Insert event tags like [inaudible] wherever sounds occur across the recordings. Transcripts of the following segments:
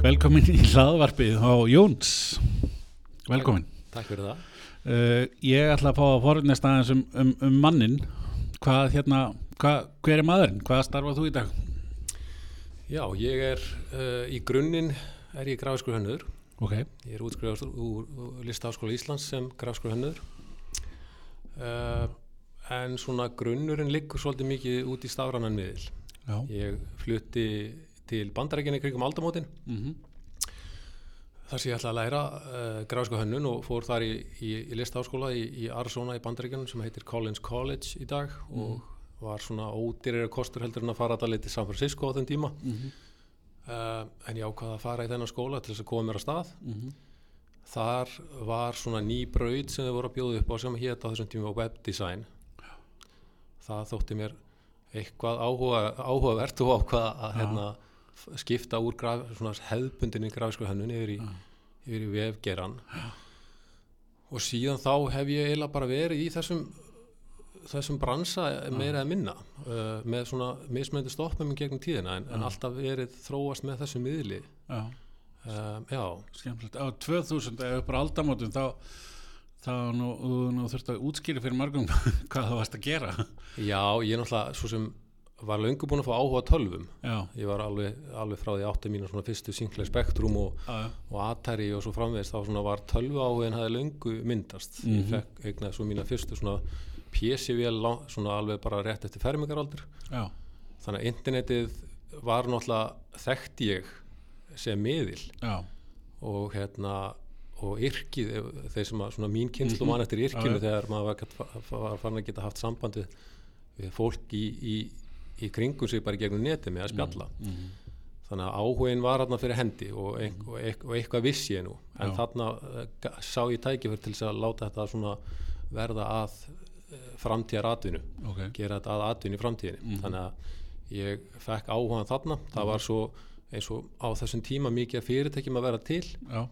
kærlega, velkomin í hlaðvarpið á Jóns Velkomin Takk fyrir það. uh, Ég ætla að fá að forðnast aðeins um, um, um mannin Hvað hérna, hvað, hver er maðurinn? Hvað starfað þú í dag? Já, ég er uh, í grunninn er ég grafiskur hönnur. Ok, Ég er útskrifast úr, úr Listaháskóla Íslands sem grafiskur hönnur. Uh, en svona grunnurinn liggur svolítið mikið út í stafrannan miðil. já Ég flutti til bandarækjunni kringum aldamótin. Mm þar sem ég ætla að læra uh, grafisku hönnun og fór þar í, í, í listaháskóla í, í Arizona í bandaríkjunum sem heitir Collins College í dag og var svona ódýrari kostur heldur en að fara að til San Francisco á þenn tíma. Mhm. uh, en ég ákvaða að fara í þennan skóla til þess að koma mér að stað. Mhm. þar var svona ný braut sem þau voru að bjóða upp á sem hétt á þessum tíma webdesign það þótti mér eitthvað áhuga, áhugavert og ákvaða að hérna, skipta úr graf, hefðbundinni grafisku hönnun yfir í, yfir í vefgeran. Og síðan þá hef ég eiginlega bara verið í þessum þessum bransa meira eða minna uh, með svona mismöndi stoppum gegnum tíðina en, en alltaf verið þróast með þessum miðli. Já, um, já, skemmtilegt. Á 2000 eða upp á aldamótum þá þá nú, nú þurft að útskýra fyrir margum [laughs] hvað það varst að gera. Já, ég er náttúrulega svo sem var löngu búin að fá áhuga tölvum. Já, ég var alveg, alveg frá því áttu mínu svona fyrstu Sinclair Spectrum og, og Atari og svo framvegist þá svona var tölvu áhugin hafði löngu myndast. Ég Mhm. fekk eignaði svo mína fyrstu svona lá- svona alveg bara rétt eftir fermingaraldur. Já, þannig að internetið var náttúrulega þekkt ég sem miðil. Já, og hérna og yrkið, þeir sem að svona mín kynslu Mhm. mann eftir yrkinu þegar maður var, var farin að geta haft samband við fólk í, í, í kringum sig bara gegnum neti með að spjalla. Mhm, þannig að áhugin var þarna fyrir hendi og, ein, og, ein, og eitthvað vissi ég nú. En þarna eh, sá ég tækifur til að láta þetta svona verða að framtíðar atvinnu ok. gera þetta að atvinnu í framtíðinni. Mhm. þannig að ég fekk áhugan þarna. Það var svo eins og á þessum tíma mikið af fyrirtækjum að vera til. Já,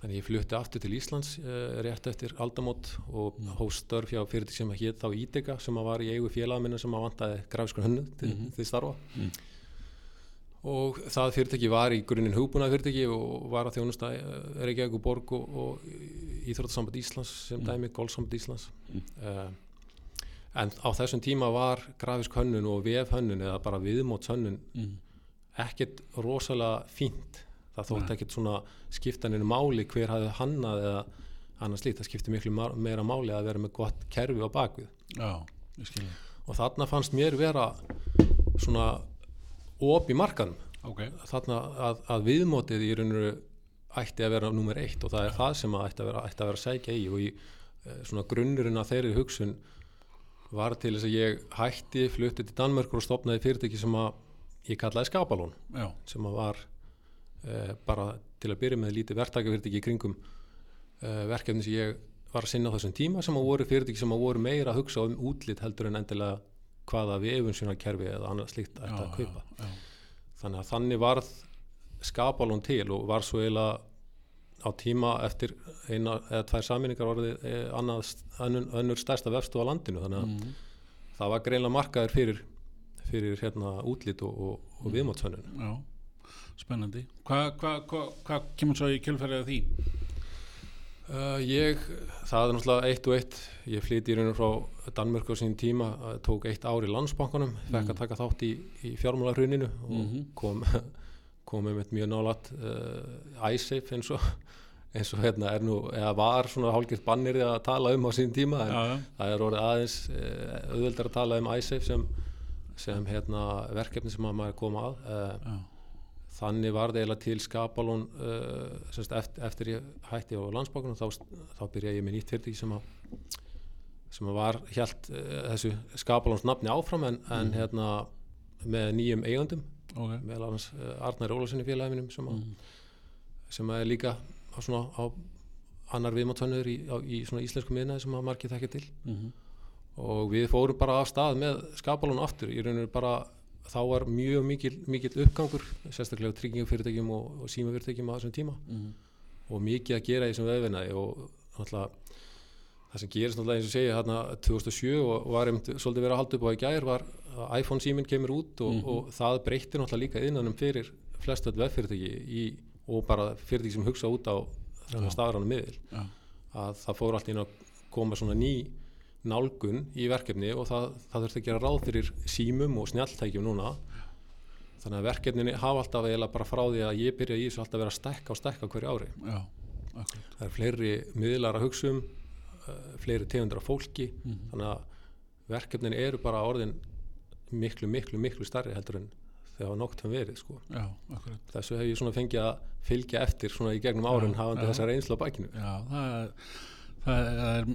þannig ég flutti aftur til Íslands uh, rétt eftir aldamót og mm. hófst störf hjá fyrirtæki sem hétt þá Ídega sem var í eigu félagamina sem að vantaði grafiskur hönnu til, Mhm. til starfa Mm. og það fyrirtæki var í grunninn hugbúnað fyrirtæki og var að þjónusta uh, Reykjavík borg og, og Íþrótasamband Íslands sem Mm. dæmi, Golfsamband Íslands Mm. uh, en á þessum tíma var grafisk hönnun og vef hönnun eða bara viðmóts hönnun mm, ekkert rosalega fínt það þótt Nei. ekkert svona skiptaninu máli hver hafði hannað eða annars slíkt, það skipti miklu meira máli að vera með gott kerfi á bakvið já, og þarna fannst mér vera svona op í markanum. Ok, þarna að, að viðmótið í rauninu ætti að vera nummer eitt og það er það sem að ætti að vera, ætti að vera sækja í. Og í eh, svona grunnurinn að þeirri hugsun var til þess að ég hætti flutti til Danmörkur og stopnaði fyrirtæki sem að ég kallaði Skapalón já, sem að var uh, bara til að byrja með lítið verktakafyrirtæki í kringum uh, verkefni sem ég var að sinna á þessum tíma sem að voru fyrirtæki sem að voru meira að hugsa um útlit heldur en endilega hvaða vefunnsjónarkerfi eða annað slíkt ætti að kaupa. já, já, þannig að þannig varð skapalón til og var svo eiginlega á tíma eftir eina eða tvær saminningar orðið eh, annað, önnur, önnur stærsta vefstu á landinu. Þannig að mm, það var greinlega markaður fyrir, fyrir hérna útlit og, og, og viðmótshönnun. Já Spennandi. Hvað hva, hva, hva kemur svo í kjölfærið af því? Uh, ég, það er náttúrulega eitt og eitt. Ég flyti í rauninu frá Danmörku á sín tíma, tók eitt ár í landsbankanum. Fekk að taka þátt í, í fjármálarhruninu og Mhm. kom [laughs] kom með mitt mjög nálat uh, iSafe eins og [laughs] eins og hérna er nú, eða var svona hálfgeitt bannir að tala um á sín tíma en Já, já, það er orðið aðeins uh, auðveldar að tala um iSafe sem, sem hérna verkefni sem að maður koma að uh, já, þannig var það eiginlega til skapalón uh, semst eftir, eftir ég hætti á landsbókunum þá, þá byrjaði ég með nýtt fyrirtæki sem að sem var hjælt uh, þessu skapalóns nafni áfram en, en hérna með nýjum eigundum ok. Meðal annars uh, Arnar Ólarssoni félagi mínum sem, að, mm, sem er líka á svona á annar viðmáttönnur í, í svona íslensku miðnaði sem að margir þekkja til. Mm, og við fórum bara af stað með skapalón aftur í rauninu bara þá var mjög mikil, mikil uppgangur sérstaklega tryggingafyrirtækjum og, og símafyrirtækjum á þessum tíma. Mm, og mikið að gera í þessum veðvinnaði og náttúrulega það sem gerist náttúrulega eins og segja hérna 2007 og var einmitt svolítið verið að halda upp á í gær var að iPhone síminn kemur út og, Mhm. og það breytir náttúrulega líka innanum fyrir, flest öll veffyrirtæki í, og bara fyrirtæki sem hugsa út á stafræna miðil. Já, að það fór allt inn að koma svona ný nálgun í verkefni og það, það þurfti að gera ráð fyrir símum og snjalltækjum núna þannig að verkefnin hafa alltaf eiginlega bara frá því að ég byrja í þessu alltaf að vera að stækka og stækka á hverju ári já, það er fleiri miðlar að hugsa um uh, fleiri tegundur af fólki Mhm. þannig að verkefnin eru bara orðin miklu, miklu, miklu starri heldur en þegar nokkt hann verið sko. Já, þessu hef ég svona fengið að fylgja eftir svona í gegnum árin Já, hafandi já. þessa reynslu á bækinu Já, það er, það er,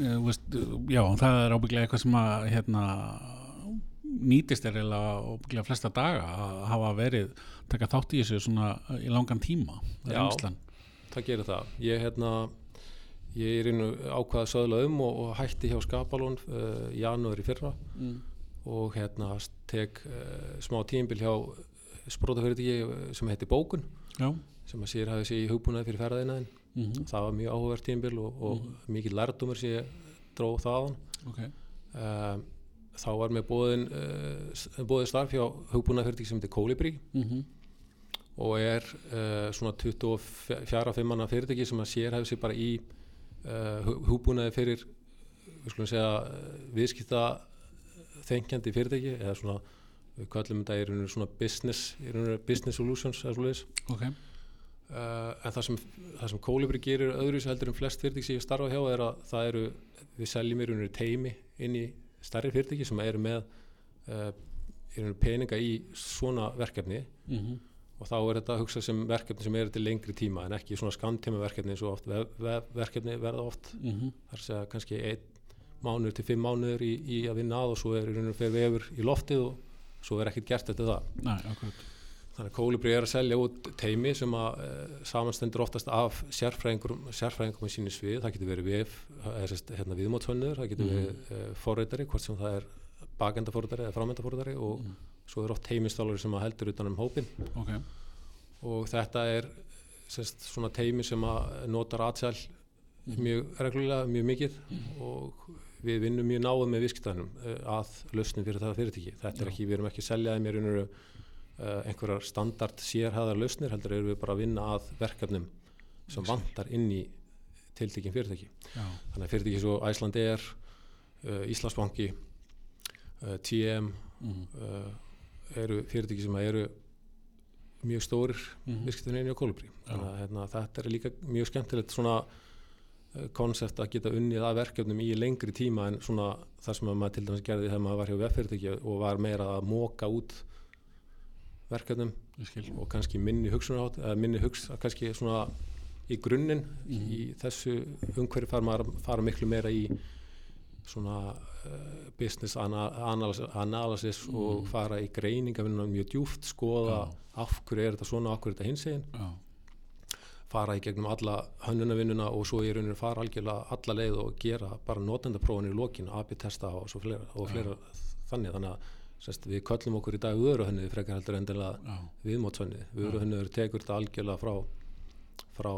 uh, veist, já, það er ábygglega eitthvað sem að, hérna, nýtist er ábygglega flesta daga að hafa verið, taka þátt í þessu svona í langan tíma, Já. reynslan. það gerir það ég, hérna, ég er innu ákvaða söðla um og, og hætti hjá Skapalón uh, í janúar í fyrra Mm. og hérna tek uh, smá tímbil hjá sprótafyrirtæki sem heitir Bókun Já, sem að sér hafði sig í hugbúnaði fyrir ferðaðinaðin mm það var mjög áhugavert tímbil og, og mikið lærdumur sem ég dró þaðan ok, um, þá var mér bóðin uh, bóðið starf hjá hugbúnaðfyrirtæki sem heitir Kolibri mm og er uh, svona 24-5 manna fyrirtæki sem að sér hefði sig bara í uh, hugbúnaði fyrir við skulum segja viðskipta þengjandi fyrirtæki eða svona við kallum þetta í rauninu svona business, í rauninu business solutions eða svoleiðis. Ok, Uh, en það sem, það sem Kolibri gerir öðru sem heldur en flest fyrirtæki sem ég starfa hjá er að það eru, við seljum í rauninu teimi inn í stærri fyrirtæki sem eru með uh, peninga í svona verkefni. Mm og þá er þetta að hugsa sem verkefni sem eru til lengri tíma en ekki svona skamtíma verkefni eins og oft vef, vef, verkefni verða oft. Mm þar að segja kannski einn mánuður til fimm mánuður í, í að vinna að og svo er í rauninu fyrir vefur í loftið og svo er ekkert gert eftir það. Næ, akkurat, Þannig að Kolibri er að selja út teimi sem að e, samanstendur oftast af sérfræðingum, sérfræðingum í sínu svið, það getur verið við, hérna, viðmótshönnur, það getur Mhm. verið e, forreitari, hvort sem það er bakendaforreitari eða framöndaforreitari og Mhm. svo er oft teimistálari sem að heldur utan um hópin ok, og þetta er semst, svona teimi sem að notar aðsæl Mhm. mjög reglulega, mjög mikið og við vinnum mjög náðum með viðskiptænum að lausnum fyrir það fyrirtæki. Þetta er Já. ekki, við erum ekki að selja þeim í rauninu uh, einhverjar standard sérhæðar lausnir, heldur erum við bara að vinna að verkefnum sem vantar inn í tiltekin fyrirtæki. já, Þannig að fyrirtæki svo Æsland er, uh, Íslandsbanki, uh, TM mm uh, eru fyrirtæki sem eru mjög stórir viðskiptunni inn í Kolibri. Þannig að hérna, þetta er líka mjög skemmtilegt svona konsept að geta unnið að verkefnum í lengri tíma en svona það sem að maður til dæmis gerði þegar maður var hjá veffyrirtæki og var meira að móka út verkefnum og kannski minni hugsunarátt eða minni hugs kannski svona í grunninn Mhm. í þessu umhverju fara fara miklu meira í svona uh, business ana analysis, analysis og Mhm. fara í greiningavinnuna mjög djúft skoða Já. af hverju er þetta svona, af hverju er þetta hinsegin já, fara í gegnum alla hönnunavinnuna og svo í rauninu fara algjörlega alla leið og gera bara notendaprófin í lokin, AB-testa og svo fleira, og fleira þannig þannig að semst, við köllum okkur í dag vöruhönnuði frekar heldur endilega já, viðmótshönnuði. Vöruhönnuður tekur þetta algjörlega frá frá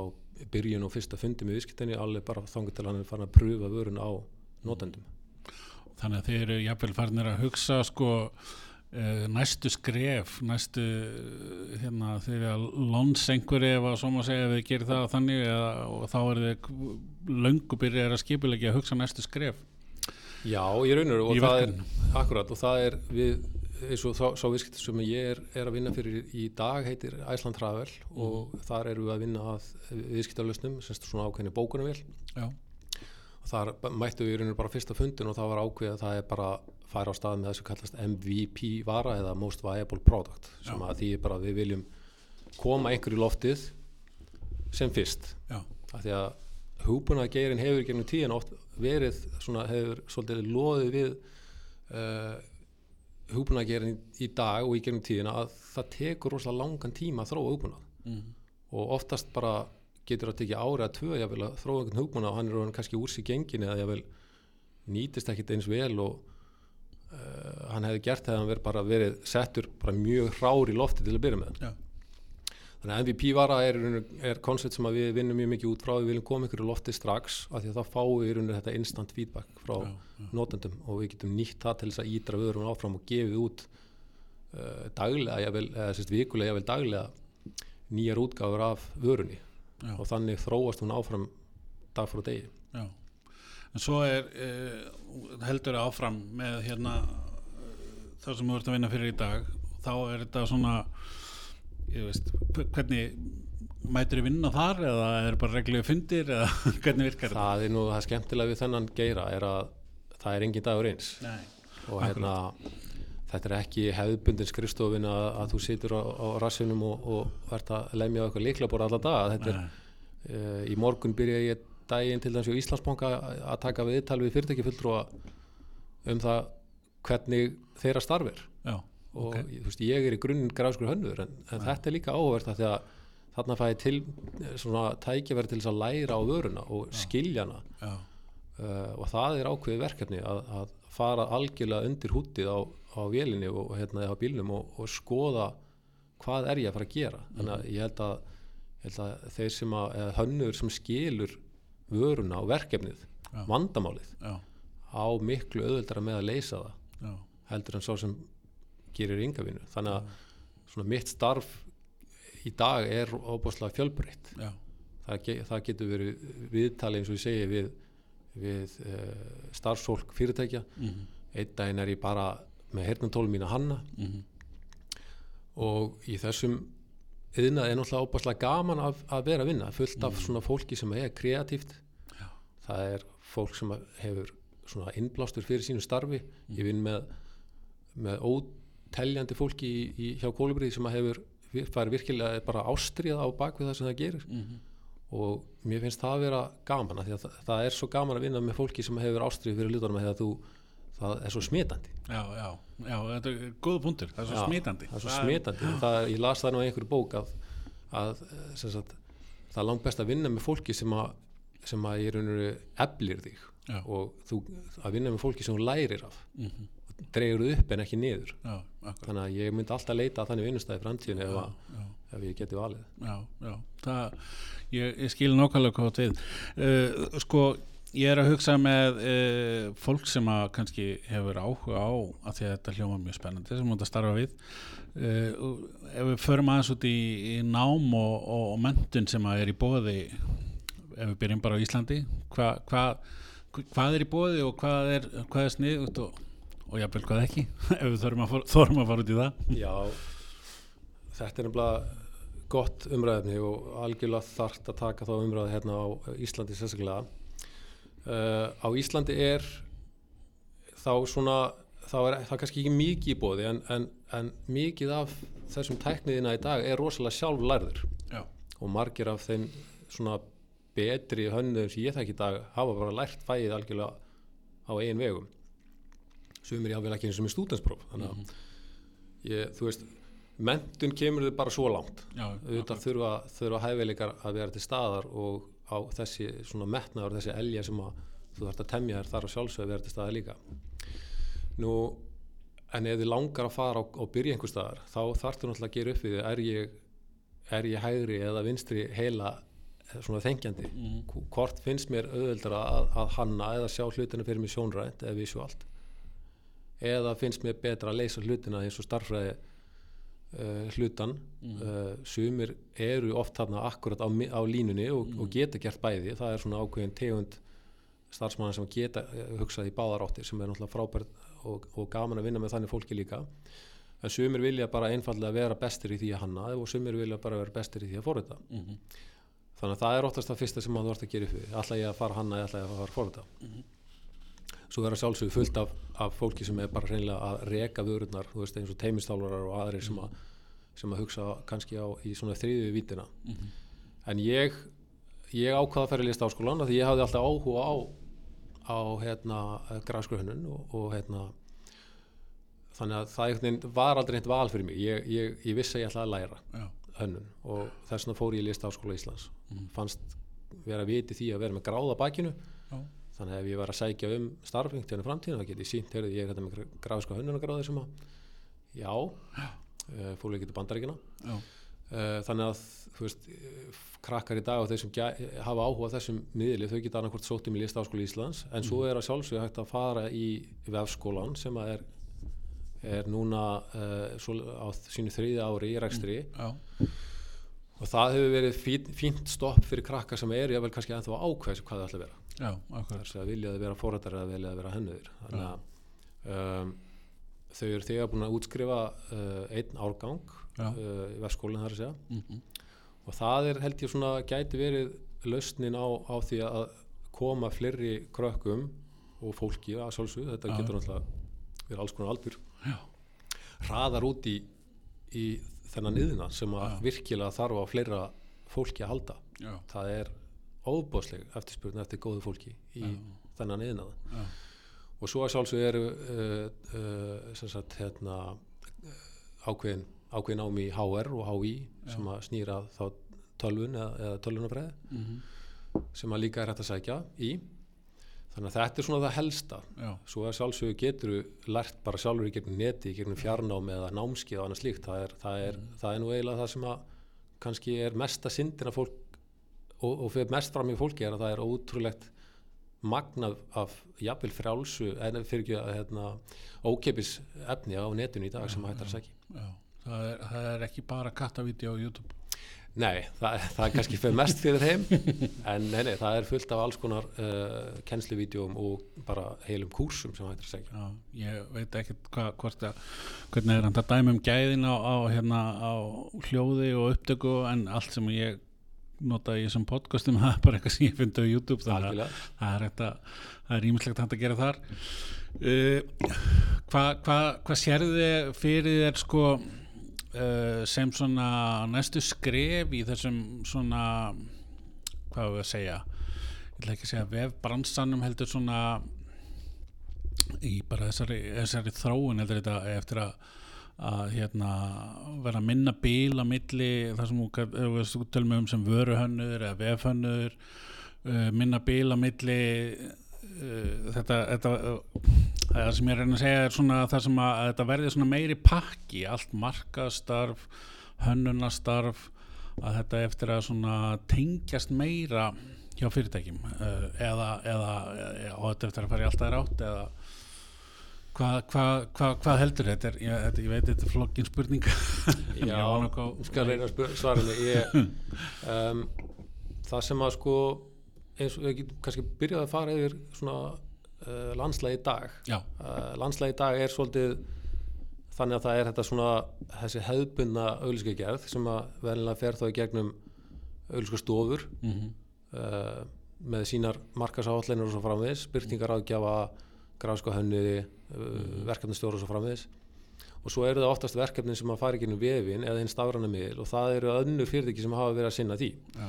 byrjun og fyrsta fundi með viðskiptinni alveg bara þangur til hann er farin að pröfa vörun á notendum. Þannig að þið eru jafnvel farnir að hugsa sko uh, næstu skref næstu hérna þegar að ef að svo má segja ef þið gerir það þannig eða, og þá er þið löngu byrjar að skipulegja að hugsa næstu skref Já, í rauninu og það er Akkurat og það er við eins og þá, sá viðskipti sem ég er, er að vinna fyrir í dag heitir Iceland Travel og þar erum við að vinna að viðskiptalösnum, semst svona ákveðni bókunarvél. Já, og þar mættu við í rauninu bara fyrsta fundin og það var ákveð að það er bara að fara á stað með þessu kallast MVP vara eða Most Viable Product sem Já. að því bara að við viljum koma einhverju loftið sem fyrst. Já, af því að hugbúnaðgeirin hefur í gegnum tíðan oft verið svona hefur svolítið loðið við uh, hugbúnaðgeirin í, í dag og í gegnum tíðina að það tekur rosalega langan tíma að þróa hugbúnað. Mm, og oftast bara getur það tekið ári að tvö jafnvel að þróa einhvern hugbúnað og hann er kannski úr sér gengin eða jafnvel nýtist ekkit eins vel og uh, hann hefði gert þegar hann verið bara verið settur bara mjög hrár í lofti til að byrja með. Já, Þannig að MVP vara er, er koncept sem við vinnum mjög mikið út frá, við viljum koma ykkur í lofti strax af því að þá fáum við þetta instant feedback frá já, já, notendum og við getum nýtt það til þess að ídra vörum áfram og gefið út uh, daglega, jafnvel, eða sérst vikulega, jafnvel daglega nýjar útgáfur af vörunni. Já. og þannig þróast hún áfram dag frá degi. Já, en svo er uh, heldur áfram með hérna uh, það sem þú ert að vinna fyrir í dag. Þá er þetta svona ég veist, hve- hvernig mætur í vinna þar eða er bara reglið fundir eða [laughs] hvernig virkar þetta? Það er nú það skemmtilega við þennan geira er að það er engin dagur eins. Nei, og hérna þetta er ekki hefðbundin skrifstofin að, að þú situr á, á rassinum og, og ert að lemja eitthvað líkla bara alla daga. Þetta er, nei, uh, í morgun byrja ég daginn til dæmis á Íslandsbanka að taka viðtal við fyrirtækifulltrúa um það hvernig þeirra starfir og Ok. þú veist, ég er í grunninn gráðskur hönnur en, en þetta er líka að því að þarna fæði til eh, svona tækjaverð til þess að læra á vöruna og skilja hana. Uh, og það er ákveðið verkefni að, að fara algjörlega undir hútið á, á vélinni og hérna á bílnum og, og skoða hvað er ég að fara að gera. Þannig að ég held að, ég held að þeir sem að hönnur sem skilur vöruna og verkefnið vandamálið já, á miklu auðveldara með að leysa það já, heldur en svo sem gerir yngavinu þannig að svona mitt starf í dag er óbúslega fjölbreytt. Það, það getur verið viðtali eins og ég segi við, við uh, starfsfólk fyrirtækja. Mhm, einn daginn er ég bara með hernantólum mína hanna. Mhm, og í þessum yðnað er náttúrulega óbúslega gaman að, að vera að vinna fullt af svona fólki sem er kreatíft. Já. það er fólk sem hefur svona innblástur fyrir sínu starfi. Ég vinn með, með óteljandi fólki í, í, hjá kólubrið sem að hefur fær virkilega bara ástriða á bakvið það sem það gerir. Mhm, og mér finnst það að vera gaman að það, það er svo gaman að vinna með fólki sem hefur ástrið fyrir lutunum þegar þú það er svo smitandi. Já, já, já, þetta er góða punktur, það er svo Já, smitandi. það er svo smitandi. Það er, ég las það nú einhverju bók að, að sagt, það er langt best að vinna með fólki sem að sem að ég rauninu eflir þig. Já. og þú, að vinna með fólki sem þú lærir af. Mhm, dregur upp en ekki niður. Já, þannig að ég myndi alltaf leita að þannig vinnustæði framtíðin ef, ef ég geti valið. Já, já, það ég, ég skil hvað þú við. Uh, sko, ég er að hugsa með uh, fólk sem að kannski hefur áhuga á að því að þetta hljóma mjög spennandi sem að starfa við. Uh, ef við förum aðeins út í, í nám og, og, og mentun sem að er í bóði ef við byrjum bara á Íslandi hva, hva, hvað er í bóði og hvað er, hvað er sniðugt og, og jafnvel hvað ekki [laughs] ef við þurfum að, fara- að fara út í það. Já, þetta er nefnilega gott umræðefni og algjörlega þarft að taka þá umræði hérna á Íslandi sérstaklega. Uh, á Íslandi er þá svona, þá er það kannski ekki mikið í bóði en, en, en mikið af þessum tækniðina í dag er rosalega sjálflærður já, og margir af þeim svona betri hönnuðum sem ég þekki í dag hafa bara lært fæið algjörlega á eigin vegum sumir jáfnvel ekki eins og með stúdenspróf þannig að ég, þú veist mentun kemur þau bara svo langt. Auðvitað þurfa, þurfa hæfileikar að vera til staðar og á þessi svona metnaður, þessi elja sem að þú þarft að temja þér þar að sjálfsögðu að vera til staðar líka. Nú en ef þið langar að fara og, og byrja einhver staðar þá þarftu náttúrulega að gera upp við er ég, er ég hægri eða vinstri heila eh, svona þengjandi? Mhm. Hv- hvort finnst mér auðveldara að, að hanna eða sjá hlutina fyrir mig sjónrænt eða visuált eða finnst mér betra að leysa hlutina eins og starffræði uh, hlutan uh, sumir eru oft þarna akkurat á, á línunni og, og geta gert bæði. Það er svona ákveðin tegund starfsmanna sem geta uh, hugsað í báðar áttir sem er náttúrulega frábært og, og gaman að vinna með þannig fólki líka. En sumir vilja bara einfallega vera bestir í því að hanna og sumir vilja bara vera bestir í því að forrita. Mhm. þannig að það er oftast það fyrsta sem að þú ert að gera upp ætla ég að fara hanna eða ætla ég að fara forrita svo er að sjálfsögðu fullt af, af fólki sem er bara reynilega að reka vörurnar þú veist eins og teimistálvarar og aðrir sem að, sem að hugsa kannski á í svona þriðju vítina en ég ég ákvaða að fara í lista áskólan því ég hafði alltaf áhuga á á hérna græskuhönnun og, og hérna þannig að það var aldrei eitt val fyrir mig. Ég, ég, ég vissi að ég ætlaði að læra já, hönnun og þess vegna fór ég í lista áskóla Íslands fannst vera viti því að vera með gráða bakinu. Já, þannig að ef ég var að sækja um starfing til henni framtíðin þá get ég sínt, heyrðu, ég er þetta með gráðska hönnunagráði sem að já, fór ekki til bandaríkina já, uh, þannig að þú veist, eh, krakkar í dag og þeir sem hafa áhuga þessum miðli, þau geta annarkvort sótt um í lista áskóla Íslands. En svo er að sjálfsögðu hægt að fara í vefskólan sem að er er núna uh, svo, á sínu þriðja ári í rekstri. Já, og það hefur verið fín, fínt stopp fyrir krakka sem eru jável kannski ennþá sig hvað það ætla að vera. Já, þess að vilja þau vera fórættar eða vilja þau vera hennuður þannig að um, þau eru þegar búin að útskrifa uh, einn árgang uh, í vestskólinn þar að segja. Mm og það er held ég svona gæti verið lausnin á, á því að koma fleiri krökkum og fólki að sjálfsög, þetta Já. getur náttúrulega verið alls konar aldur. Hraðar út í, í þennan yðna sem að virkilega þarf á fleira fólki að halda. Já, það er óbóðsleg eftirspurn eftir góðu fólki í Já. þennan yðnaða já, og svo að sjálfsög eru uh, uh, sem sagt hérna uh, ákveðin, ákveðin ámi í HR og HI sem að snýra þá tölvun eða, eða tölvunafræði mm sem að líka er hægt að sækja í þannig að þetta er svona það helsta. Já, svo að sjálfsög getur lært bara sjálfur í gegnum neti, í gegnum fjarnám eða námskið og annað slíkt, það er, það er, það er nú eiginlega það sem að kannski er mesta syndin af fólk og, og fyrir mest fram í fólki er að það er ótrúlegt magna af jafnvel frjálsu en fyrir ekki að hérna, ókeipis efni á netinu í dag sem hættar að já. Það, er, það er ekki bara kattavídeó á YouTube Nei, það, það er kannski fyrir mest fyrir þeim. En nei, nei, það er fullt af alls konar uh, kennsluvídeóm og bara heilum kúrsum sem hættar að segja. Já, ég veit ekkert hva, hvort að hvernig er að dæmi um gæðin á, á, hérna, á hljóði og upptöku en allt sem ég nota í þessum podcastum [laughs] það er bara eitthvað sem ég fyndi á YouTube þannig að það er, þetta, það er ímislegt hægt að gera þar. Uh, hvað hva, hva sérðu þið fyrir þér sko uh, sem svona næstu skref í þessum svona hvað við að segja ég ætla ekki að segja vefbransanum heldur svona í bara þessari, þessari þróun heldur þetta eftir að að hérna vera minna bíl á milli þar sem við tölum um sem vöruhönnur eða vefhönnur uh, minna bíl á milli þetta, þetta uh, það sem ég reyna að segja er svona það sem að, að þetta verði svona meiri pakki allt markastarf hönnunastarf að þetta eftir að svona tengjast meira hjá fyrirtækjum uh, eða, eða, eða og þetta eftir að fara í alltaf rátt eða hvað hva, hva, hva heldur þetta? Er, ég, þetta, ég veit þetta er flokkin spurning. [laughs] Já, ég skal reyna að svara um, [laughs] það sem að sko eins og við getum kannski byrjað að fara yfir svona uh, landslægi í dag. Uh, landslægi í dag er svolítið þannig að það er þetta svona þessi hefðbundna auðlýskagerð sem að verðinlega fer þá í gegnum auðlýskastofur mm uh, með sínar markasáallinur og svo framvegis, byrtingar ágjafa gráska hönniði, uh, verkefnastjóra og svo framvegis. Og svo eru það oftast verkefnin sem að fara í vefin eða hinn stafrana miðl og það eru önnur fyrirtæki sem hafa verið að sinna því. Já,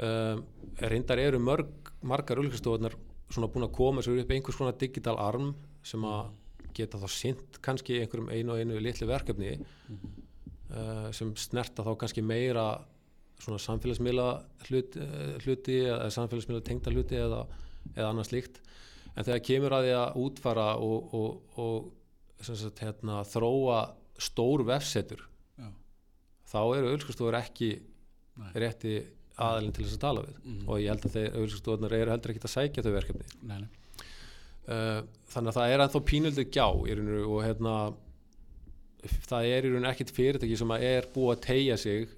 um, reyndar eru mörg, margar auðlýskastofunar svona búin að koma sér upp einhvers konar digital arm sem að geta þá sint kannski einhverjum einu og einu litlu verkefni uh, sem snerta þá kannski meira svona samfélagsmiðla hluti, hluti eða samfélagsmiðla tengda hluti eða, eða annað slíkt en þegar kemur að því að útfara og, og, og sagt, hérna, þróa stór vefsetur já, þá eru auðlýskastofur ekki Nei. rétti aðalinn til þess að tala við. Mhm. og ég held að þeir auðlýskastofurnar eru heldur ekki að sækja þau verkefni. Nei, nei, uh, þannig að það er ennþá pínöldu gjá rauninu og hérna það er í rauninu ekkit fyrirtæki sem að er búið að tegja sig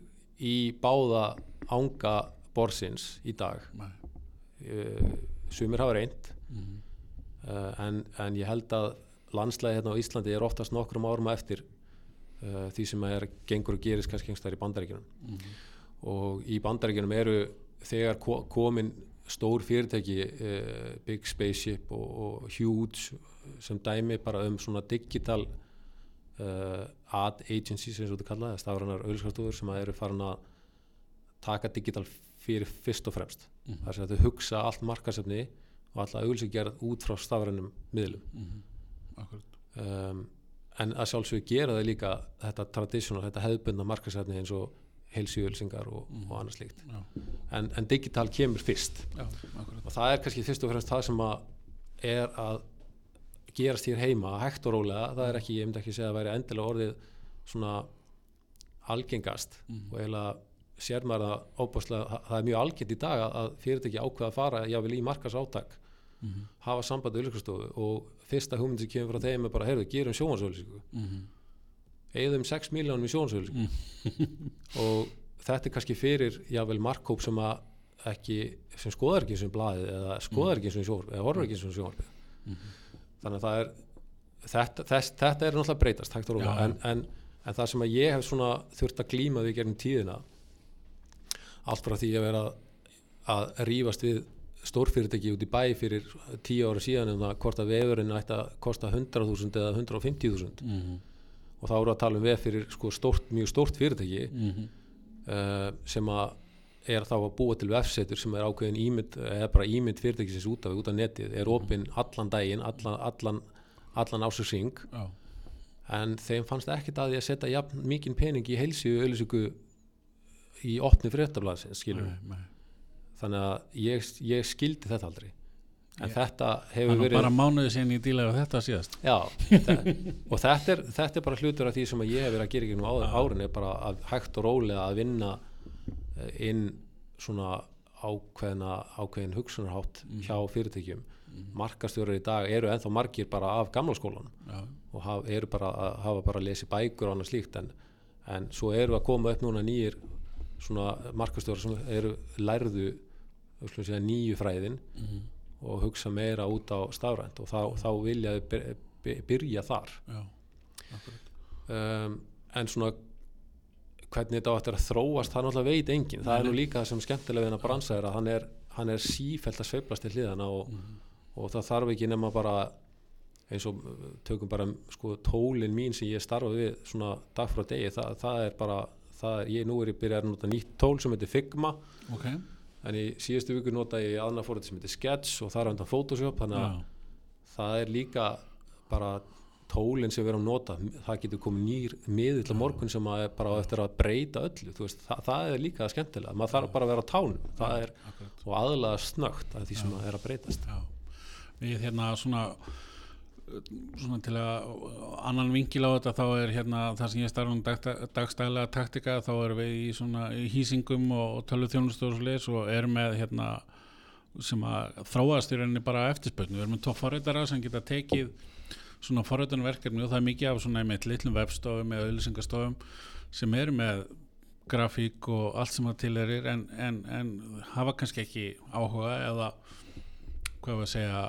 í báða ánga borsins í dag. Uh, sumir hafa reynd Mm uh, en, en ég held að landslæði hérna á Íslandi er oftast nokkrum árum eftir því sem er gengur og gerist kannski einhverstaðar í bandaríkjunum. Mhm. Og í bandaríkjunum eru þegar ko komin stór fyrirtæki uh, Big Spaceship og, og Huge sem dæmi bara um svona digital uh, ad agencies eins og þetta kallaði, stafranar auðvitað sem eru farin að taka digital fyrir fyrst og fremst Mhm. þar sem þau hugsa allt markasefni og alltaf auðvitað gerð út frá stafrænum miðlum Mhm. akkurat um, en að sjálfsögur gera þau líka þetta traditional, þetta hefðbundna markasefni eins og heilsjöulsingar og, og annað slíkt. Já, en, en digital kemur fyrst. Já, og það er kannski fyrst og fremst það sem að er að gerast hér heima hægt og rólega, það er ekki, ég myndi ekki segja að væri endilega orðið svona algengast. Mhm. og eiginlega sér maður að óbáslega, það er mjög algengt í dag að- fyrirtæki ákveða að fara jáfnvel í markas átak Mhm. hafa samband við auðlýsingastofu og fyrsta hugmynd sem kemur frá þeim er bara, heyrðu, gerum sjónvarsauðlýsingu Mhm. Eigðum 6 miljónum í sjónvarsauðlýsingu og þetta er kannski fyrir jável markkóp sem að ekki, sem skoðar ekki sem blaðið eða skoðar ekki sem sjónvarp eða horfur ekki sem sjónvarp þannig að það er þetta, þess, þetta er náttúrulega breytast Já. en, en, en það sem að ég hef svona þurft að glíma við gerum tíðina allt frá því að vera að rífast við stórfyrirtæki út í bæ fyrir tíu ára síðan um að hvort að vefurinn ætti að kosta 100.000 eða 150.000 Mhm. Og þá eru að tala um vef fyrir sko stórt, mjög stórt fyrirtæki Mhm. uh, sem að er þá að búa til vefsetur sem er ákveðin ímynd eða bara ímynd fyrirtækisins út af, út af netið er opinn allan daginn, allan, allan, allan ásöksing Já. en þeim fannst ekkert að því að setja jafn mikinn pening í heilsíu auðlýsingu í opni fréttablasins skilur Nei, nei. þannig að ég, ég skildi þetta aldrei en Já. þetta hefur er verið bara mánuði ég dílaði við þetta síðast Já, [laughs] þe- og þetta er, þetta er bara hlutur af því sem ég hef verið að gera ekki nú árin er bara að hægt og rólega að vinna eh, inn svona ákveðna ákveðin hugsunarhátt Mhm. hjá fyrirtækjum markastjórar í dag eru ennþá margir bara af gamla skólan Já. og haf, eru bara að hafa bara að lesi bækur og annað slíkt en, en svo eru að koma upp núna nýjir svona markastjórar sem eru lærðu nýju fræðin Mhm. Og hugsa meira út á stafrænt og þá, þá vilja þau byr- by- byrja þar Já. Um, en svona hvernig þetta á eftir að þróast það náttúrulega veit enginn, það er nú líka það sem skemmtilega við hennar bransa er að hann er, hann er sífælt að sveiflast til hliðana og, Mhm. og það þarf ekki nema bara eins og uh, tökum bara sko, tólin mín sem ég starfa við svona dag frá degi, það, það er bara það er, ég nú er ég byrjað að nota nýtt tól sem heitir Figma, Ok. En í síðustu viku nota ég aðna fórið sem heitir Sketch og það er undan Photoshop, þannig að það er líka bara tólinn sem við erum að nota. Það getur komið nýr miðill á morgun sem að bara eftir að breyta öllu. Veist, það, það er líka skemmtilega. Maður þarf bara að vera á tánum. Það er, og aðlaða snögt að því sem að er að breytast. Já. Við hérna svona svona til að annan vingil á þetta þá er hérna það sem ég starfa um dag, dagstælega taktika þá erum við í svona í hýsingum og, og tölu þjónustur og erum með hérna sem að þróast í rauninni bara eftirspötnu við erum með tvo forrættara sem geta tekið svona forrættunverkefni og það er mikið af svona með litlum webstofum eða auðlýsingastofum sem eru með grafík og allt sem það til er en, en, en hafa kannski ekki áhuga eða hvað við að segja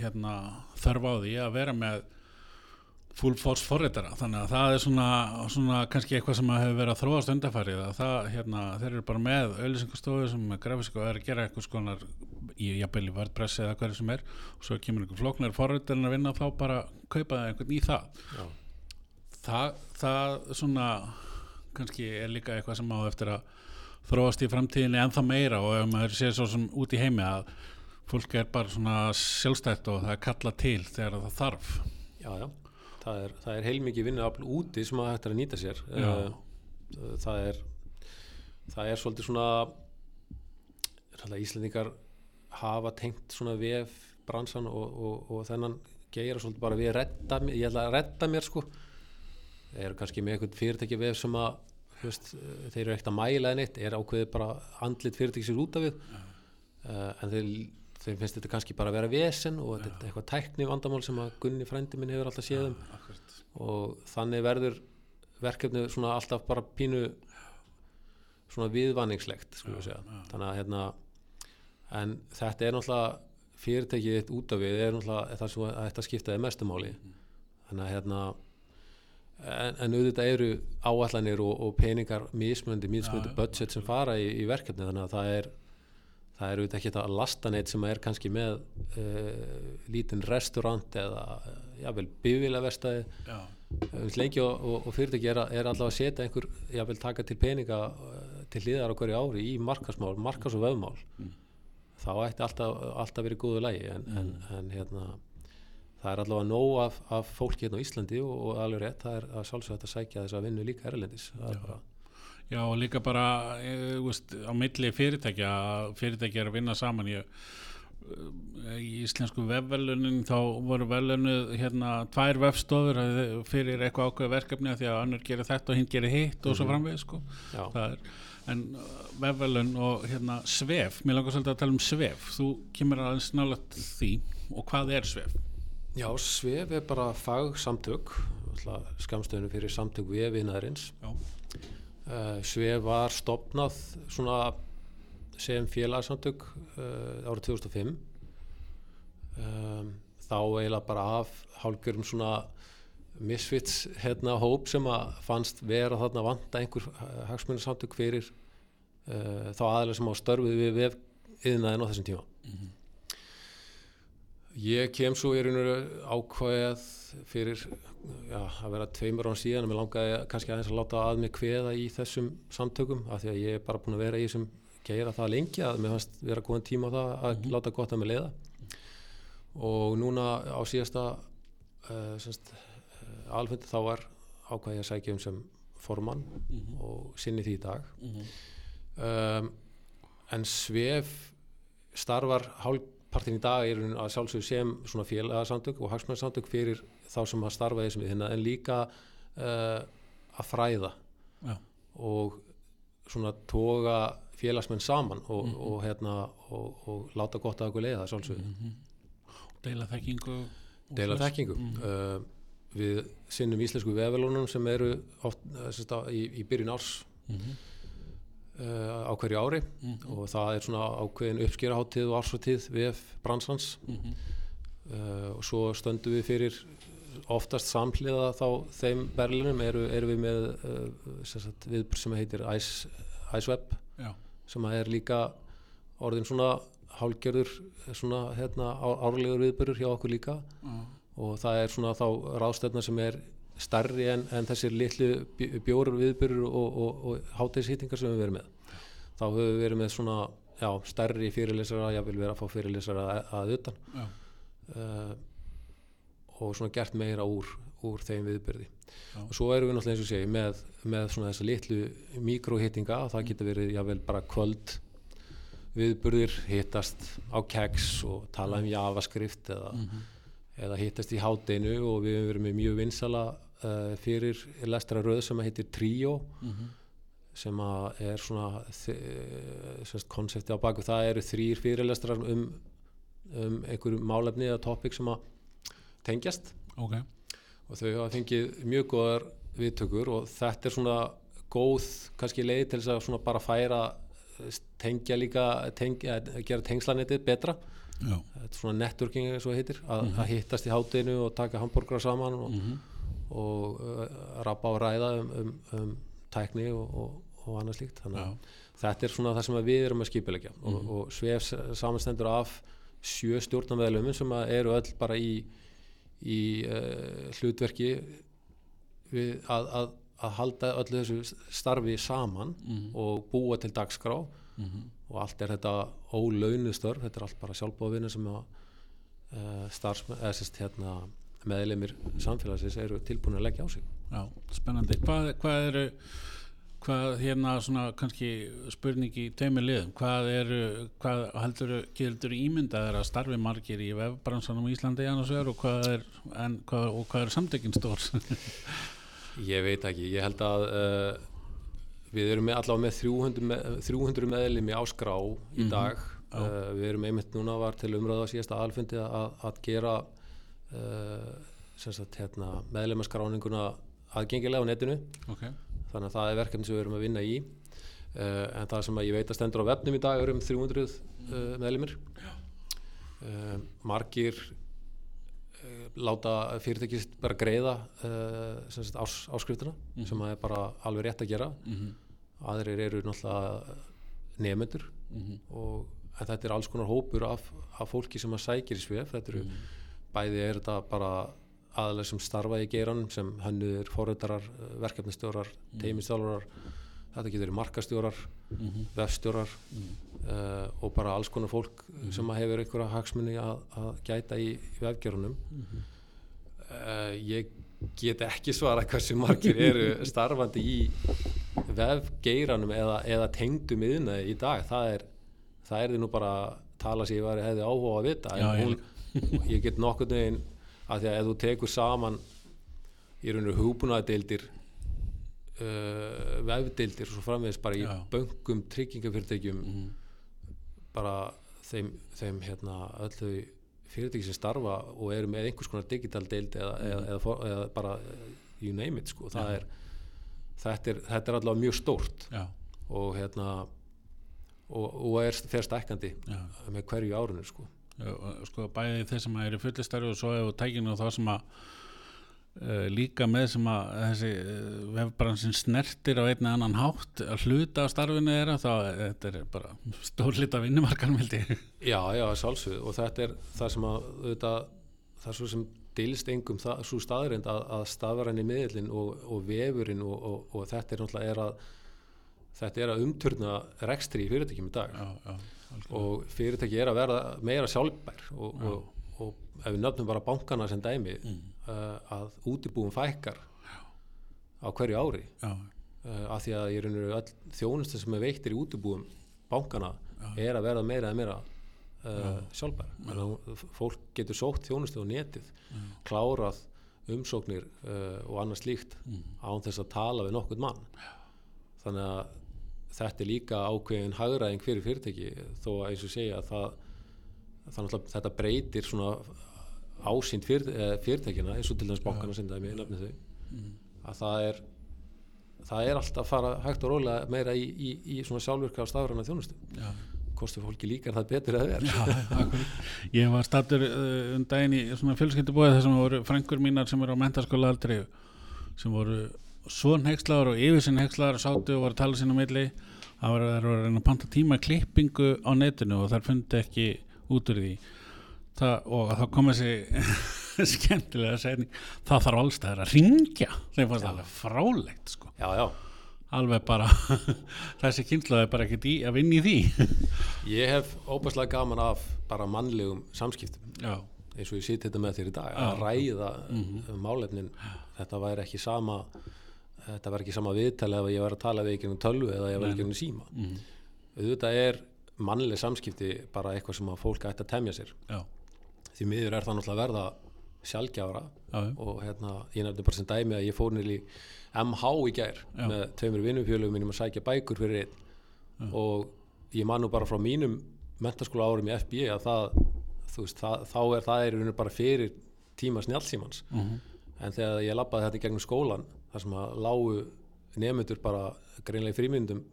hérna, þörf á því að vera með full force forritara þannig að það er svona, svona kannski eitthvað sem hefur verið að þróast undarfærið að það, hérna, þeir eru bara með auðlýsingastofu sem er grafísk og er að gera eitthvað skonar í jafnvel í WordPress eða hverju sem er og svo kemur einhver flóknar forritarinn að vinna þá bara kaupa það einhvern í það Já. það, það svona kannski er líka eitthvað sem á eftir að þróast í framtíðinni ennþá meira og ef maður sé svo sem út í heimi að fólk er bara svona sjálfstætt og það er kalla til þegar það þarf. Já, já. Það, er, það er heilmikið vinnuafl úti sem að hægt er að nýta sér. Eh, það er það er svolítið svona Íslendingar hafa tengt svona vef bransan og, og, og þennan geira svolítið bara við mér, ég ætla að redda mér sko. Eru kannski með eitthvað fyrirtæki vef sem að veist, eh, þeir eru ekkert að mæla en eitt er ákveðið bara andlit fyrirtæki sér út af við. Uh, en þeir, þeir finnst þetta kannski bara að vera vesen og þetta er eitthvað tækni vandamál sem að Gunni frændi minn hefur alltaf séð um. Akkurat. og þannig verður verkefnið svona alltaf bara pínu svona viðvanningslegt skulum við segja. þannig að hérna en þetta er náttúrulega fyrirtækið þitt út af við er náttúrulega það sem þetta skiptaði mestumáli þannig að hérna en, en auðvitað eru áallanir og, og peningar mismöndi, mismöndi budget sem fara í, í verkefni þannig að það er það er auðvitað ekki þetta að lasta neitt sem er kannski með uh, lítinn restaurant eða uh, jável bifílaverstaði Já, uh, lengi og, og, og fyrirtæki er, að- er alltaf að setja einhver, jável taka til peninga til hliðar á hverju ári í markasmál, markas og vöfmál Mm. þá ætti alltaf, alltaf verið góðu lægi en, en, Mm. en hérna það er allavega nóg af, af fólki hérna á Íslandi og, og alveg rétt, það er að sjálfsögða að sækja þess að vinnu líka erlendis. Það er bara, Já, og líka bara e, veist, á milli fyrirtækja fyrirtækja er að vinna saman. Ég uh, í íslensku vefvelunin þá voru velunu hérna tvær vefstofur eh, fyrir eitthvað ákveð verkefni því að annur gerir þetta og hinn gerir hitt og svo framvegð sko. Já. það er, en vefvelun og hérna svef, mér langar svolítið að tala um svef. Þú kemur aðeins nálægt því. Og hvað er svef? Já, svef er bara fagsamtök skamstöðinu fyrir samtök vefiðnaðarins. Já, uh, svef var stopnað sem félagsamtök uh, árið 2005 um, þá eiginlega bara af hálfgjörum svona misfits hérna hóp sem að fannst vera þarna vanta einhver hagsmunarsamtök fyrir þá aðalega sem á störfið við vef yðnaðin á þessum tíma Ég kem svo í raun og veru ákvæðið fyrir já, að vera tveimur án síðan og mér langaði kannski aðeins að láta að mig kveða í þessum samtökum af því að ég er bara búin að vera í þessum geira það lengi að mér fannst vera góðan tíma á það að láta gott að mig leiða. Og núna á síðasta uh, semst, uh, alfundi þá var ákvæðið að sækja um sem formann og sinni því í dag. Um, en svef starfar hálfpartin í dag er að sjálfsögur sem svona félagsamtök og hagsmennsamtök fyrir þá sem að starfa þessum við hérna en líka uh, að fræða já, og svona toga félagsmenn saman og, Mhm. og hérna og, og láta gott að okkur leiða sjálfsögur deila þekkingu og deila þekkingu. Uh, við sinnum íslensku vefvelunum sem eru oft, uh, í, í byrjun árs. Mhm. Á hverju ári. Og það er svona ákveðin uppskýraháttíð og ársáttíð við bransans Mhm. uh, og svo stöndum við fyrir oftast samhliða þá þeim berlinum eru, eru við með uh, sem sagt, viðbur sem heitir Ice, Iceweb já, sem er líka orðin svona hálgjörður svona hérna árlegur viðbörur hjá okkur líka. Já, og það er svona þá ráðstöfna sem er starri en, en þessir litlu bj- bjórar viðbörur og, og, og hátegisýtingar sem við verðum með. Þá höfum við verið með svona já, starri fyrirlesara, ég vil vera að fá fyrirlesara að, að utan. Já, uh, og svona gert meira úr, úr þeim viðbyrði Já. og svo erum við náttúrulega eins og segi með, með svona þessa litlu mikrohittinga það getur verið jável bara kvöld viðburðir hittast á keks og tala um javascript eða, eða hittast í hátdeinu og við hefum verið með mjög vinsala uh, fyrir lestra röð sem heitir Trio sem að er svona þe- konsepti á baku. Það eru þrýr fyrirlestrar um, um einhverju málefni eða topic sem að tengjast. Ok. Og þau hafa fengið mjög góðar viðtökur og þetta er svona góð kannski leið til þess að svona bara færa eh, tengja líka tengja, gera tengslanetið betra. Já, þetta er svona networking eins og heitir að, að hittast í hátinu og taka hambúrgra saman og, og uh, rappa og ræða um, um, um tækni og, og, og annað slíkt. Þannig já, að þetta er svona það sem við erum að skipilegja og, og svef samanstendur af sjö stjórnameðlumum sem eru öll bara í, í uh, hlutverki við að, að, að halda öllu þessu starfi saman og búa til dagskrá. Og allt er þetta ólaunustörf, þetta er allt bara sjálfbóðvinni sem að uh, starfsmenn, eða sérst hérna meðlemir samfélagsins eru tilbúin að leggja á sig. Já, spennandi. Hvað, hvað eru hvað hérna svona kannski spurning í tveimur liðum, hvað eru hvað heldur, gildur ímyndaðir að starfi margir í vefbransanum í Íslandi annars vegar og hvað er, en, hvað, og hvað er samtökin stór? [laughs] Ég veit ekki, ég held að uh, við erum með, allavega með 300, með, 300 meðlimi á skrá í dag. Uh, við erum einmitt núna var til umröða síðasta alfundi að, að gera sagt, hérna, meðlimaskráninguna aðgengilega á netinu. Ok, þannig að það er verkefni sem við erum að vinna í. Uh, en það sem ég veit að stendur á vefnum í dag eru um 300 uh, meðlimir. Uh, margir láta fyrirtækist bara greiða sagt ás, áskriftina sem að er bara alveg rétt að gera. Aðrir eru náttúrulega nefnendur og en þetta er alls konar hópur af, af fólki sem að sækir í svef. Þetta eru bæði er þetta bara aðalega sem starfa í geiranum sem hönnuður, forröðarar, verkefnistjórar teimistjórar þetta getur markastjórar vefstjórar uh, og bara alls konar fólk sem að hefur einhverja hagsmunni að, að gæta í, í vefgerunum uh, ég get ekki svara hversu margir eru [laughs] starfandi í vefgeiranum eða, eða tengdum yðnaði í dag. Það er, það er því nú bara tala sér hefði áhuga að vita en Já, ég hún, ég get nokkurn veginn að því að ef þú tekur saman í rauninu hugbúnaðadeildir uh, vefdeildir og svo framvegis bara í Já. böngum, tryggingafyrirtækjum Mhm. bara þeim, þeim hérna öllu fyrirtæki sem starfa og eru með einhvers konar digital deild eða, eða, eða, for- eða bara uh, you name it sko, það Já. er þetta er, þetta er allavega mjög stórt já, og hérna og, og er fer stækkandi já með hverju árinu sko sko bæði þeir sem eru fullistarfi og svo hefur tækinu og þá sem að uh, líka með sem að þessi uh, vefbransin snertir á einni annan hátt að hluta á starfinu þeirra þá eh, þetta er bara stór lit af vinnumarkanum held ég. Já, já, sjálfsög og þetta er það sem að auðvitað, það er svo sem deilist engum það, svo staðrind að, að stafræni miðlinn og, og vefurinn og, og, og þetta er náttúrulega er að þetta er að umturna rekstri í fyrirtækjum í dag. Já, já, algjörlega. og fyrirtæki er að verða meira sjálfbær og, og, og ef við nöfnum bara bankana sem dæmi Mm. uh, að útibúum fækkar á hverju ári. Já, uh, af því að ég öll þjónustu sem er veittir í útibúum bankana er að verða meira eða meira uh, sjálfbær. Fólk getur sótt þjónustu á netið klárað umsóknir og annað slíkt án þess að tala við nokkurn mann. Þannig að þetta er líka ákveðin hagræðing fyrir fyrirtæki þó að eins og segja að það, það þetta breytir svona ásýnd fyrir, eh, fyrirtækina eins og til dæmis bankana sem dæmi, nefnir þau. Að það er það er alltaf að fara hægt og rólega meira í, í, í svona sjálfvirka og stafræna þjónustu. Já. kostur fólki líka er það betur að það er akkurat. [laughs] Ég var stattur uh, um daginn í svona fjölskyldubóið þar sem voru frængur mínar sem eru á mentaskóla aldrei sem voru svo hegslaður og yfir sinn hegslaður og sátu og voru að tala sín á milli það var að reyna að panta tíma klippingu á netinu og þar fundi ekki út úr því. Það, og það kom þessi [laughs] skemmtilega segning það þarf allstæðar að ringja þeim fannst það alveg frálegt sko. Já, já, alveg bara [laughs] þessi kynnslaði bara ekkert í að vinna í því. [laughs] Ég hef óbærslega gaman af bara mannlegum samskiptum. Já, eins og ég sitt þetta með þér í dag að ræða um málefnin. Þetta væri ekki sama þetta væri ekki sama viðtali ef ég væri að tala við ekki um tölvu eða ég væri ekki um síma. Mm, auðvitað er mannleg samskipti bara eitthvað sem að fólk ætti að temja sér. Já, því miður er það náttúrulega verða sjálfgjafra já, og hérna, ég nefndi bara sem dæmi að ég fór nýli MH í gær Já. með tveimur vinnufjölum mínum að sækja bækur fyrir einn. Og ég man nú bara frá mínum mentaskóla árum í FB að það, veist, það, þá er það er bara fyrir tíma snjálfsímans Mhm. en þegar ég labbaði þetta í gegnum skólan þar sem að lágu nefnendur bara greinlega frímyndum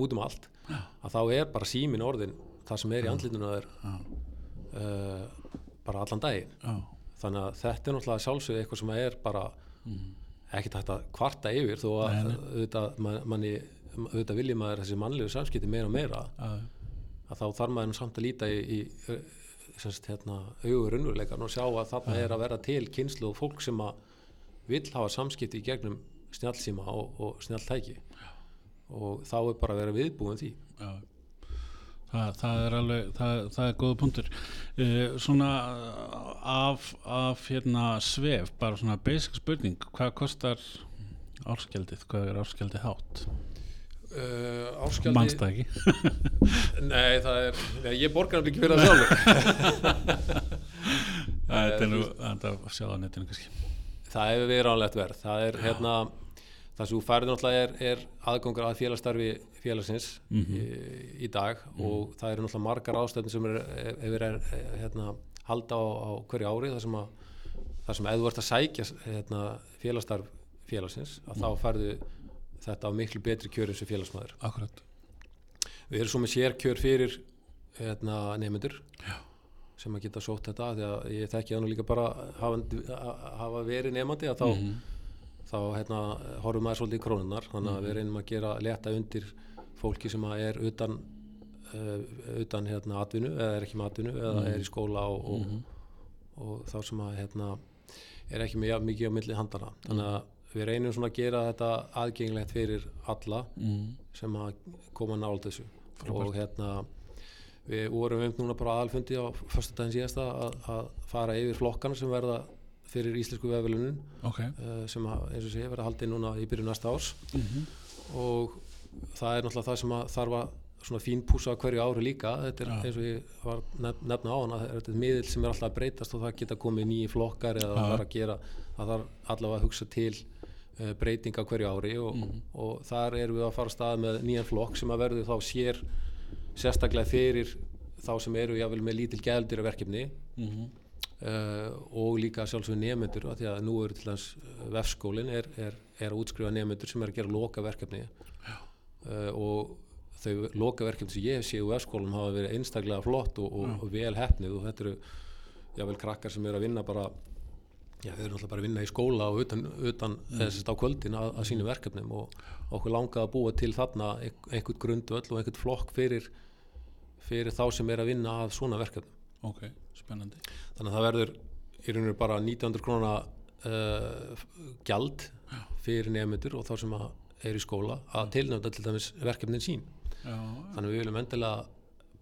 út um allt Já. að þá er bara símin orðin það sem er í andlitinu að já, er uh, bara allan daginn. Þannig að þetta er náttúrulega sjálfsögðu eitthvað sem er bara Mhm. ekkert hægt að kvarta yfir þó að Nei, auðvitað, man, manni, auðvitað vilji maður þessi mannlegu samskipti meira og meira já, að þá þarf maður samt að líta í, í hérna, augur unnurleikan og sjá að þarna er að vera til kynslu og fólk sem að vill hafa samskipti í gegnum snjallsíma og, og snjalltæki. Og þá er bara að vera viðbúin því. Já. Það, það er alveg það, það er góða punktur. Uh, svona af, af hérna svef bara svona basic spurning hvað kostar árskjaldið hvað er árskjaldið hátt? Uh, Áskjaldi mannst það ekki? [laughs] Nei, það er, nei, ég borgar hann ekki fyrir það sjálfur. [laughs] Þetta er nú þetta að sjá á netinu kannski Það hefur verið ránlegt verð. Það er hérna, það sem þú færið náttúrulega er, er aðgangur að félagsstarfi félagsins Mhm. í, í dag og það eru náttúrulega margar ástöðin sem er, hefur er, hérna, halda á, á hverju ári þar sem að þar sem ef þú ert að sækja hérna, félagsstarf félagsins að þá færðu þetta á miklu betri kjörum sem félagsmaður. akkurat Við erum svo með sérkjör fyrir hérna, nefnendur Já. Sem að geta sótt þetta því að ég þekki það nú líka bara hafa, hafa verið nefnandi að þá, Mhm. þá hérna, horfum maður svolítið í krónunar þannig að við reynum að gera leta undir fólki sem að er utan uh, utan hérna atvinnu eða er ekki með atvinnu eða er í skóla og, og, og þá sem að hérna er ekki með mikið á milli handana þannig að við reynum svona að gera þetta aðgengilegt fyrir alla mm. sem að koma nált þessu. Og hérna við vorum um núna bara aðalfundi á fyrsta daginn síðasta að, að fara yfir flokkana sem verða fyrir íslensku vefvelunum ok. uh, sem eins og sé verða haldið núna í byrju næsta árs. Mm og það er náttúrulega það sem að þarf að svona fín púsa hverju ári líka. Þetta er Já. eins og ég var nef, nefna á hana þetta er miðil sem er alltaf að breytast og það geta komið nýji flokkar eða það þarf að gera það þarf allavega að hugsa til uh, breytinga hverju ári og, Mhm. og þar erum við að fara stað með nýjan flokk sem að verður þá sér sérstaklega fyrir þá sem eru jável með lítil gældir verkefni mm uh, og líka sjálfsögur nefnendur því að nú eru til þess vefskólin er, er, er að útskrifa nefnendur sem er að gera loka verkefni uh, og þau loka verkefni sem ég séð úr vefskólum hafa verið einstaklega flott og, og, og vel hefnið og þetta eru jável krakkar sem eru að vinna bara já, þau eru náttúrulega bara að vinna í skóla og utan, utan mm. þessist á kvöldin að, að sínum verkefnum og okkur langaði að búa til þarna ein- einhvern grundvöll og einhvern flokk fyrir, fyrir þá sem er að vinna að svona verkefnum. Ok, spennandi. Þannig að það verður í rauninu bara 1900 króna uh, gjald fyrir nefnendur og þá sem er í skóla að tilnefnda til dæmis verkefnin sín. Já, þannig að við viljum endilega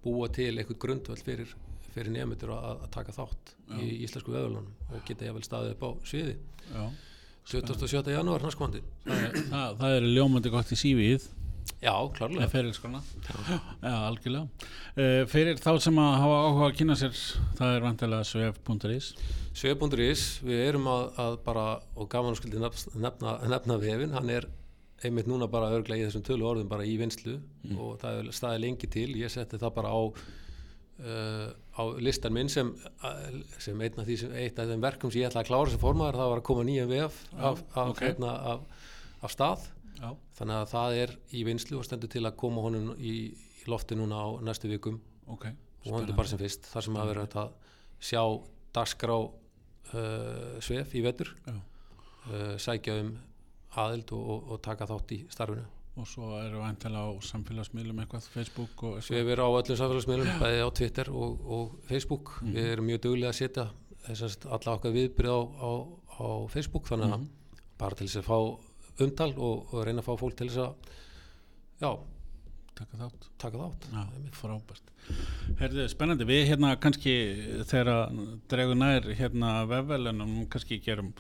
búa til eitthvað grundvöld fyrir, fyrir nefnendur að, taka þátt í íslensku vefölunum og geta jável staðið upp á sviði. Já. 27. janúar næstkomandi það, það, það er ljómandi gott í sífið já, já, algjörlega. Uh, fyrir þá sem að hafa áhuga að kynna sér það er vantilega svef.is Svef.is, við erum að, að bara, og gaman að skildi nefna, nefna vefin, hann er einmitt núna bara örglega í þessum tölu orðum bara í vinslu og það er staðið lengi til, ég setti það bara á uh, á listan minn sem, uh, sem einn af því sem, eitt af þeim verkum sem ég ætla að klára sem formaður, það var að koma nýja vef af, af, ok. hérna, af, af stað, já, þannig að það er í vinslu og stendur til að koma honum í, í lofti núna á næstu vikum. Ok og vonandi bara sem fyrst þar sem að vera að sjá dagskrá uh, svef í vetur. Uh, sækja um aðild og, og, og taka þátt í starfinu og svo eru vantilega á samfélagsmiðlum eitthvað, Facebook og eitthvað svef er á öllum samfélagsmiðlum bæði á Twitter og, og Facebook Mhm. við erum mjög duglega að setja þessast alla okkar viðbyrð á, á, á Facebook þannig að Mhm. bara til þess að fá umtal og, og reyna að fá fólk til þess að já, taka þátt taka þátt Já, frábært. Herðu, spennandi, við hérna kannski þegar dregur nær hérna vefvelunum kannski gerum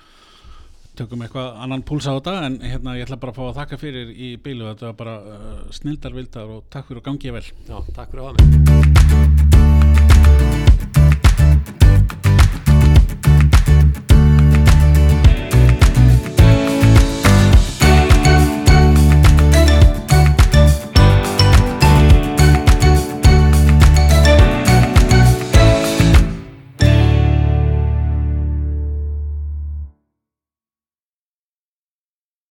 tökum eitthvað annan púlsa á þetta en hérna ég ætla bara að fá að þakka fyrir í bílu. Þetta var bara uh, snildar vildar og takk fyrir og gangi ég vel. Já, takk fyrir að hafa mig